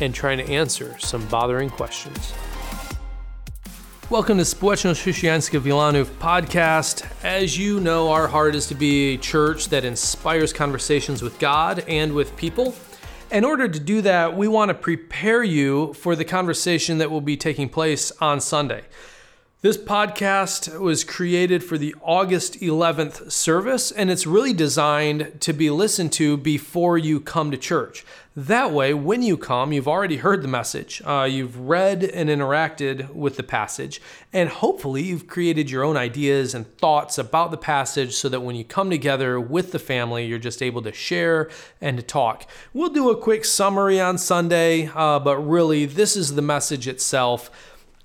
and trying to answer some bothering questions. Welcome to Społeczność Chrześcijańska Wilanów podcast. As you know, our heart is to be a church that inspires conversations with God and with people. In order to do that, we want to prepare you for the conversation that will be taking place on Sunday. This podcast was created for the August 11th service, and it's really designed to be listened to before you come to church. That way, when you come, you've already heard the message, uh, you've read and interacted with the passage, and hopefully you've created your own ideas and thoughts about the passage so that when you come together with the family, you're just able to share and to talk. We'll do a quick summary on Sunday, uh, but really, this is the message itself.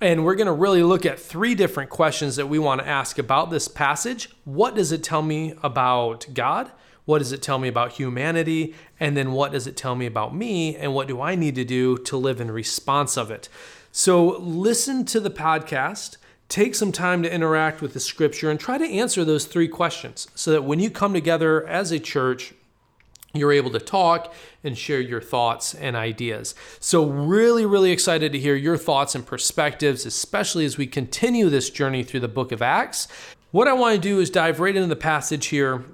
And we're going to really look at three different questions that we want to ask about this passage. What does it tell me about God? What does it tell me about humanity? And then what does it tell me about me? And what do I need to do to live in response of it? So listen to the podcast, take some time to interact with the scripture, and try to answer those three questions so that when you come together as a church, you're able to talk and share your thoughts and ideas. So, really, really excited to hear your thoughts and perspectives, especially as we continue this journey through the book of Acts. What I want to do is dive right into the passage here.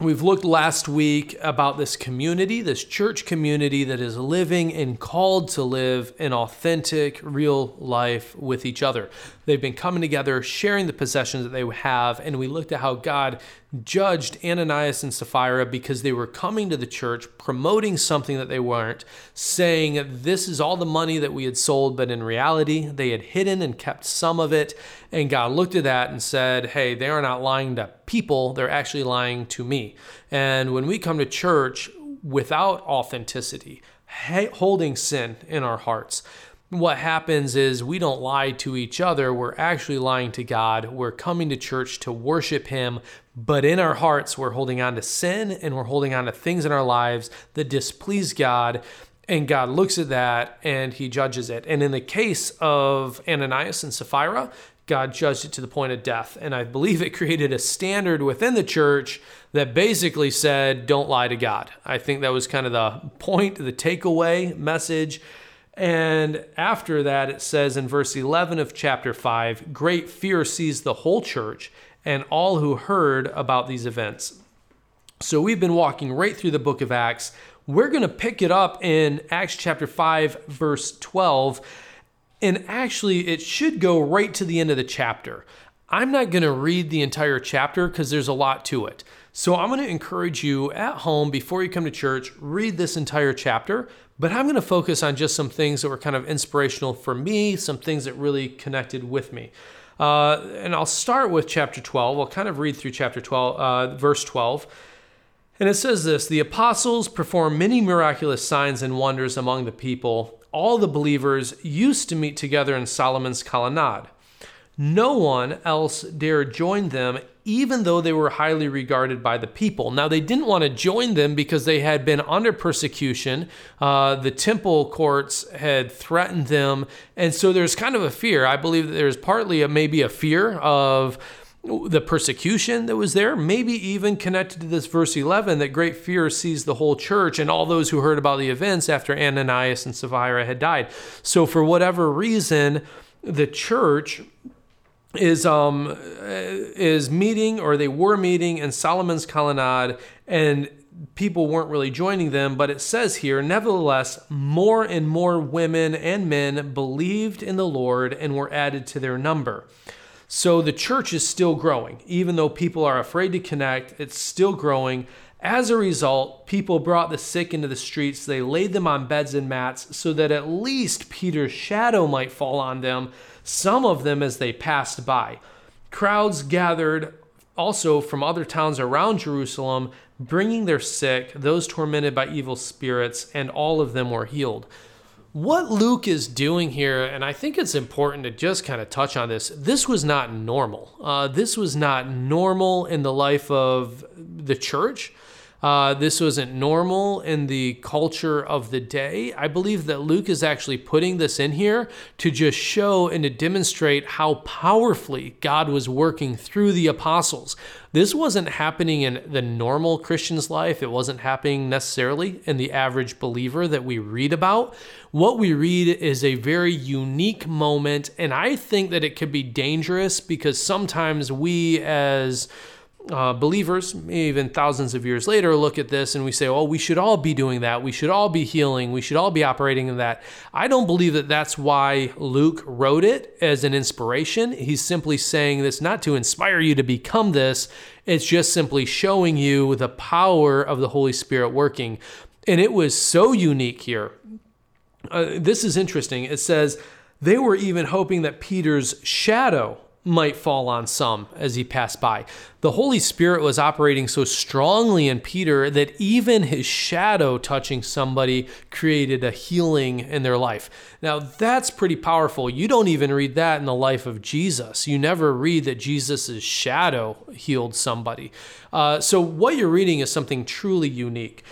We've looked last week about this community, this church community that is living and called to live an authentic, real life with each other. They've been coming together, sharing the possessions that they have, and we looked at how God judged Ananias and Sapphira because they were coming to the church, promoting something that they weren't, saying, This is all the money that we had sold, but in reality, they had hidden and kept some of it. And God looked at that and said, Hey, they are not lying to people, they're actually lying to me. And when we come to church without authenticity, holding sin in our hearts, what happens is we don't lie to each other. We're actually lying to God. We're coming to church to worship Him, but in our hearts, we're holding on to sin and we're holding on to things in our lives that displease God. And God looks at that and He judges it. And in the case of Ananias and Sapphira, God judged it to the point of death. And I believe it created a standard within the church that basically said, don't lie to God. I think that was kind of the point, the takeaway message and after that, it says in verse 11 of chapter 5 great fear seized the whole church and all who heard about these events. So we've been walking right through the book of Acts. We're going to pick it up in Acts chapter 5, verse 12. And actually, it should go right to the end of the chapter. I'm not going to read the entire chapter because there's a lot to it. So I'm going to encourage you at home before you come to church, read this entire chapter. But I'm going to focus on just some things that were kind of inspirational for me, some things that really connected with me. Uh, and I'll start with chapter 12. I'll kind of read through chapter 12, uh, verse 12. And it says this The apostles performed many miraculous signs and wonders among the people. All the believers used to meet together in Solomon's colonnade. No one else dared join them, even though they were highly regarded by the people. Now, they didn't want to join them because they had been under persecution. Uh, the temple courts had threatened them. And so there's kind of a fear. I believe that there's partly a, maybe a fear of the persecution that was there, maybe even connected to this verse 11 that great fear seized the whole church and all those who heard about the events after Ananias and Sapphira had died. So, for whatever reason, the church is um is meeting or they were meeting in Solomon's colonnade and people weren't really joining them but it says here nevertheless more and more women and men believed in the Lord and were added to their number so the church is still growing even though people are afraid to connect it's still growing as a result, people brought the sick into the streets. They laid them on beds and mats so that at least Peter's shadow might fall on them some of them as they passed by. Crowds gathered also from other towns around Jerusalem, bringing their sick, those tormented by evil spirits, and all of them were healed. What Luke is doing here, and I think it's important to just kind of touch on this, this was not normal. Uh, this was not normal in the life of the church. Uh, this wasn't normal in the culture of the day. I believe that Luke is actually putting this in here to just show and to demonstrate how powerfully God was working through the apostles. This wasn't happening in the normal Christian's life, it wasn't happening necessarily in the average believer that we read about. What we read is a very unique moment, and I think that it could be dangerous because sometimes we, as uh, believers, even thousands of years later, look at this and we say, oh, we should all be doing that. We should all be healing. We should all be operating in that. I don't believe that that's why Luke wrote it as an inspiration. He's simply saying this not to inspire you to become this, it's just simply showing you the power of the Holy Spirit working. And it was so unique here. Uh, this is interesting. It says, they were even hoping that Peter's shadow might fall on some as he passed by. The Holy Spirit was operating so strongly in Peter that even his shadow touching somebody created a healing in their life. Now, that's pretty powerful. You don't even read that in the life of Jesus. You never read that Jesus' shadow healed somebody. Uh, so, what you're reading is something truly unique.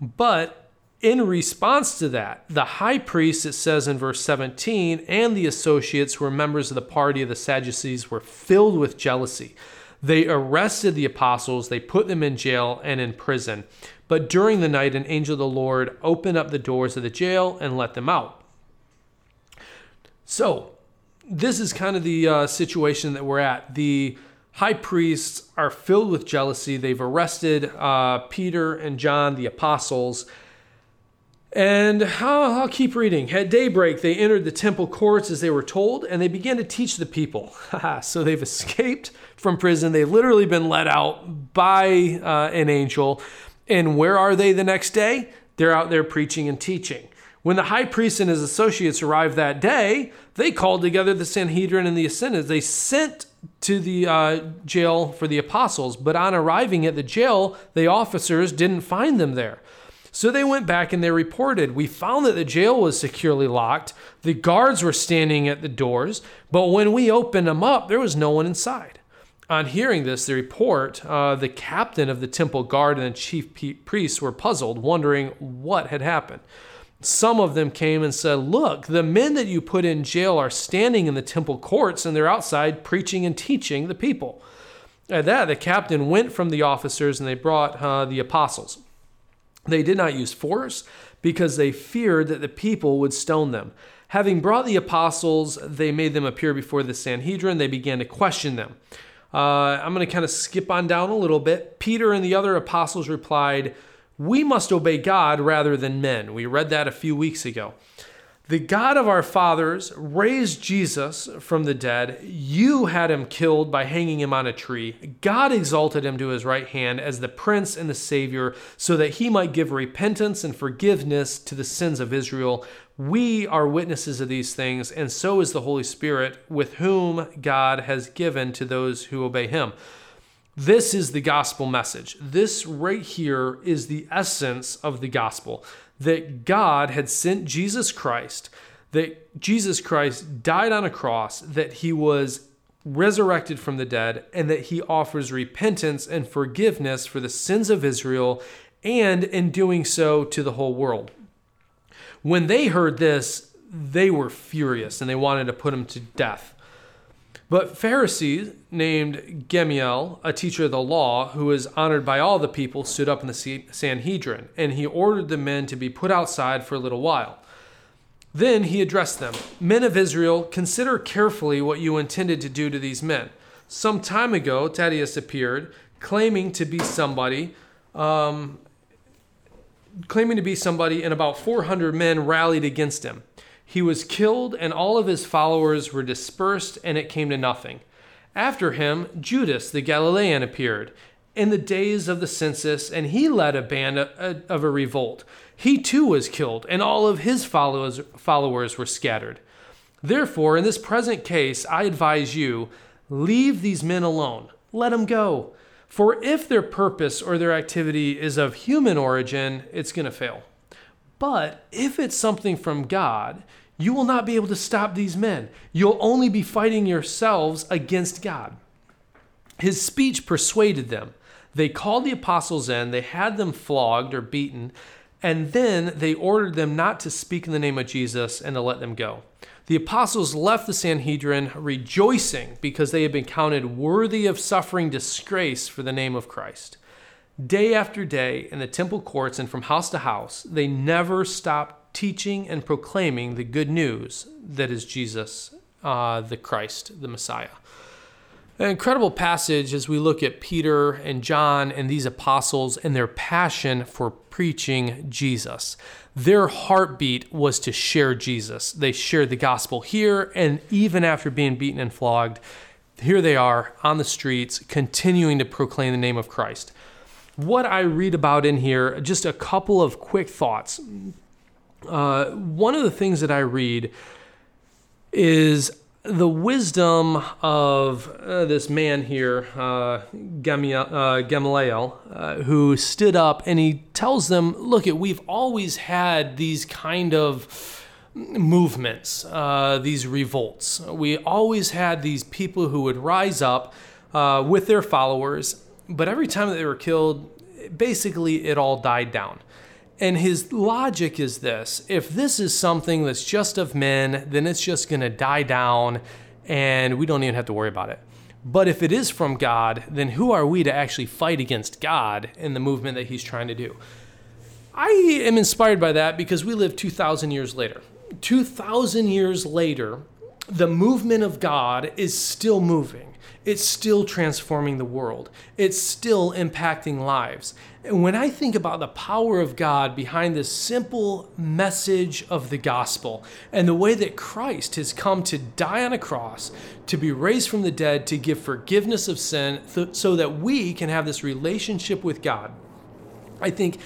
But in response to that, the high priest, it says in verse 17, and the associates who were members of the party of the Sadducees were filled with jealousy. They arrested the apostles, they put them in jail and in prison. But during the night, an angel of the Lord opened up the doors of the jail and let them out. So, this is kind of the uh, situation that we're at. The high priests are filled with jealousy. They've arrested uh, Peter and John, the apostles and I'll, I'll, keep reading. At daybreak, they entered the temple courts as they were told, and they began to teach the people. so they've escaped from prison. They've literally been let out by uh, an angel. And where are they the next day? They're out there preaching and teaching. When the high priest and his associates arrived that day, they called together the Sanhedrin and the Assemblies. They sent to the uh, jail for the apostles, but on arriving at the jail, the officers didn't find them there. So they went back and they reported. We found that the jail was securely locked. The guards were standing at the doors, but when we opened them up, there was no one inside. On hearing this, the report, uh, the captain of the temple guard and the chief priests were puzzled, wondering what had happened. Some of them came and said, Look, the men that you put in jail are standing in the temple courts and they're outside preaching and teaching the people. At that, the captain went from the officers and they brought uh, the apostles. They did not use force because they feared that the people would stone them. Having brought the apostles, they made them appear before the Sanhedrin. They began to question them. Uh, I'm going to kind of skip on down a little bit. Peter and the other apostles replied, We must obey God rather than men. We read that a few weeks ago. The God of our fathers raised Jesus from the dead. You had him killed by hanging him on a tree. God exalted him to his right hand as the prince and the savior so that he might give repentance and forgiveness to the sins of Israel. We are witnesses of these things, and so is the Holy Spirit, with whom God has given to those who obey him. This is the gospel message. This right here is the essence of the gospel that God had sent Jesus Christ, that Jesus Christ died on a cross, that he was resurrected from the dead, and that he offers repentance and forgiveness for the sins of Israel, and in doing so to the whole world. When they heard this, they were furious and they wanted to put him to death. But Pharisees named Gamaliel, a teacher of the law, who was honored by all the people, stood up in the Sanhedrin, and he ordered the men to be put outside for a little while. Then he addressed them Men of Israel, consider carefully what you intended to do to these men. Some time ago, Thaddeus appeared, claiming to be somebody, um, claiming to be somebody, and about 400 men rallied against him. He was killed, and all of his followers were dispersed, and it came to nothing. After him, Judas the Galilean appeared in the days of the census, and he led a band uh, of a revolt. He too was killed, and all of his followers, followers were scattered. Therefore, in this present case, I advise you leave these men alone, let them go. For if their purpose or their activity is of human origin, it's going to fail. But if it's something from God, you will not be able to stop these men. You'll only be fighting yourselves against God. His speech persuaded them. They called the apostles in, they had them flogged or beaten, and then they ordered them not to speak in the name of Jesus and to let them go. The apostles left the Sanhedrin rejoicing because they had been counted worthy of suffering disgrace for the name of Christ. Day after day in the temple courts and from house to house, they never stopped teaching and proclaiming the good news that is Jesus, uh, the Christ, the Messiah. An incredible passage as we look at Peter and John and these apostles and their passion for preaching Jesus. Their heartbeat was to share Jesus. They shared the gospel here, and even after being beaten and flogged, here they are on the streets continuing to proclaim the name of Christ. What I read about in here, just a couple of quick thoughts. Uh, one of the things that I read is the wisdom of uh, this man here, uh, Gamaliel, uh, uh, who stood up and he tells them, Look, it, we've always had these kind of movements, uh, these revolts. We always had these people who would rise up uh, with their followers, but every time that they were killed, basically it all died down. And his logic is this if this is something that's just of men, then it's just going to die down and we don't even have to worry about it. But if it is from God, then who are we to actually fight against God in the movement that he's trying to do? I am inspired by that because we live 2,000 years later. 2,000 years later, the movement of God is still moving. It's still transforming the world. It's still impacting lives. And when I think about the power of God behind this simple message of the gospel and the way that Christ has come to die on a cross, to be raised from the dead, to give forgiveness of sin, so that we can have this relationship with God, I think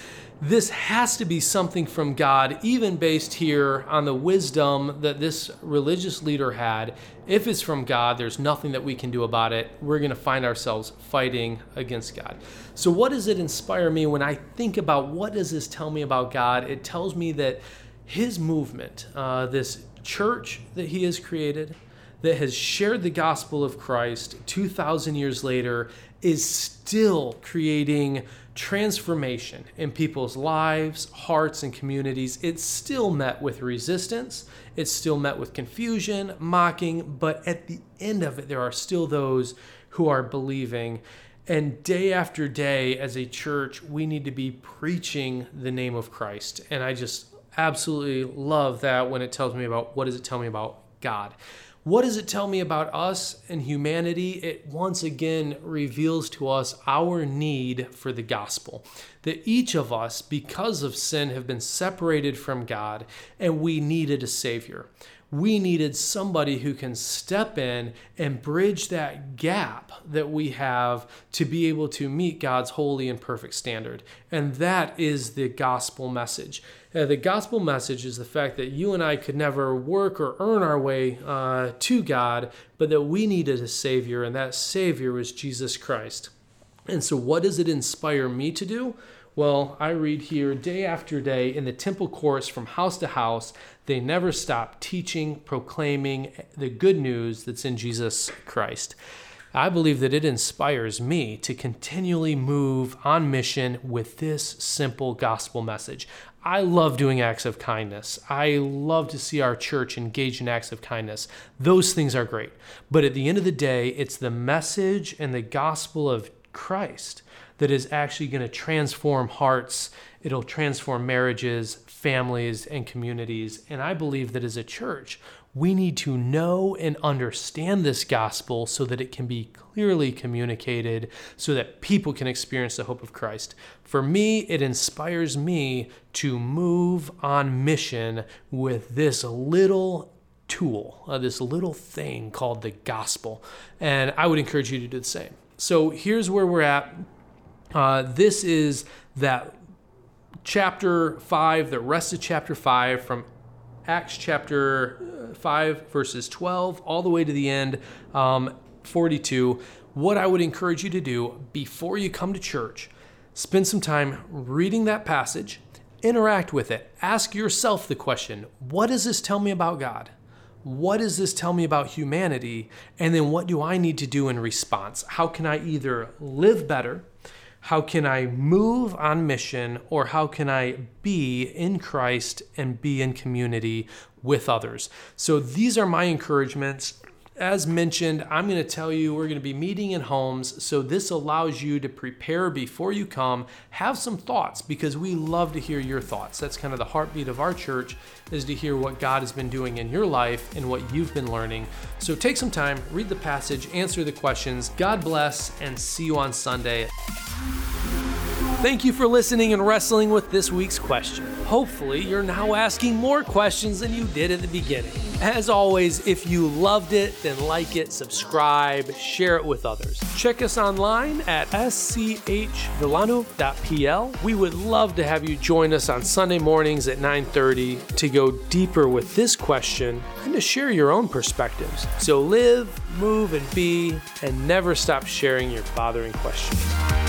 this has to be something from God, even based here on the wisdom that this religious leader had. If it's from God, there's nothing that we can do about it. We're going to find ourselves fighting against God. So, what does it inspire me when I think about what does this tell me about God? It tells me that His movement, uh, this church that He has created, that has shared the gospel of Christ 2,000 years later, is still creating transformation in people's lives, hearts, and communities, it's still met with resistance. It's still met with confusion, mocking, but at the end of it, there are still those who are believing. And day after day, as a church, we need to be preaching the name of Christ. And I just absolutely love that when it tells me about what does it tell me about God. What does it tell me about us and humanity? It once again reveals to us our need for the gospel. That each of us, because of sin, have been separated from God and we needed a Savior. We needed somebody who can step in and bridge that gap that we have to be able to meet God's holy and perfect standard. And that is the gospel message. Uh, the gospel message is the fact that you and I could never work or earn our way uh, to God, but that we needed a Savior, and that Savior was Jesus Christ. And so, what does it inspire me to do? Well, I read here day after day in the temple courts from house to house, they never stop teaching, proclaiming the good news that's in Jesus Christ. I believe that it inspires me to continually move on mission with this simple gospel message. I love doing acts of kindness. I love to see our church engage in acts of kindness. Those things are great. But at the end of the day, it's the message and the gospel of Christ that is actually going to transform hearts. It'll transform marriages, families, and communities. And I believe that as a church, we need to know and understand this gospel so that it can be clearly communicated, so that people can experience the hope of Christ. For me, it inspires me to move on mission with this little tool, uh, this little thing called the gospel. And I would encourage you to do the same. So here's where we're at. Uh, this is that chapter 5, the rest of chapter 5 from Acts chapter uh, 5, verses 12, all the way to the end, um, 42. What I would encourage you to do before you come to church, spend some time reading that passage, interact with it. Ask yourself the question what does this tell me about God? What does this tell me about humanity? And then what do I need to do in response? How can I either live better? How can I move on mission? Or how can I be in Christ and be in community with others? So these are my encouragements as mentioned, I'm going to tell you we're going to be meeting in homes. So this allows you to prepare before you come, have some thoughts because we love to hear your thoughts. That's kind of the heartbeat of our church is to hear what God has been doing in your life and what you've been learning. So take some time, read the passage, answer the questions. God bless and see you on Sunday. Thank you for listening and wrestling with this week's question. Hopefully, you're now asking more questions than you did at the beginning. As always, if you loved it, then like it, subscribe, share it with others. Check us online at schvillano.pl. We would love to have you join us on Sunday mornings at 9:30 to go deeper with this question and to share your own perspectives. So live, move, and be, and never stop sharing your bothering questions.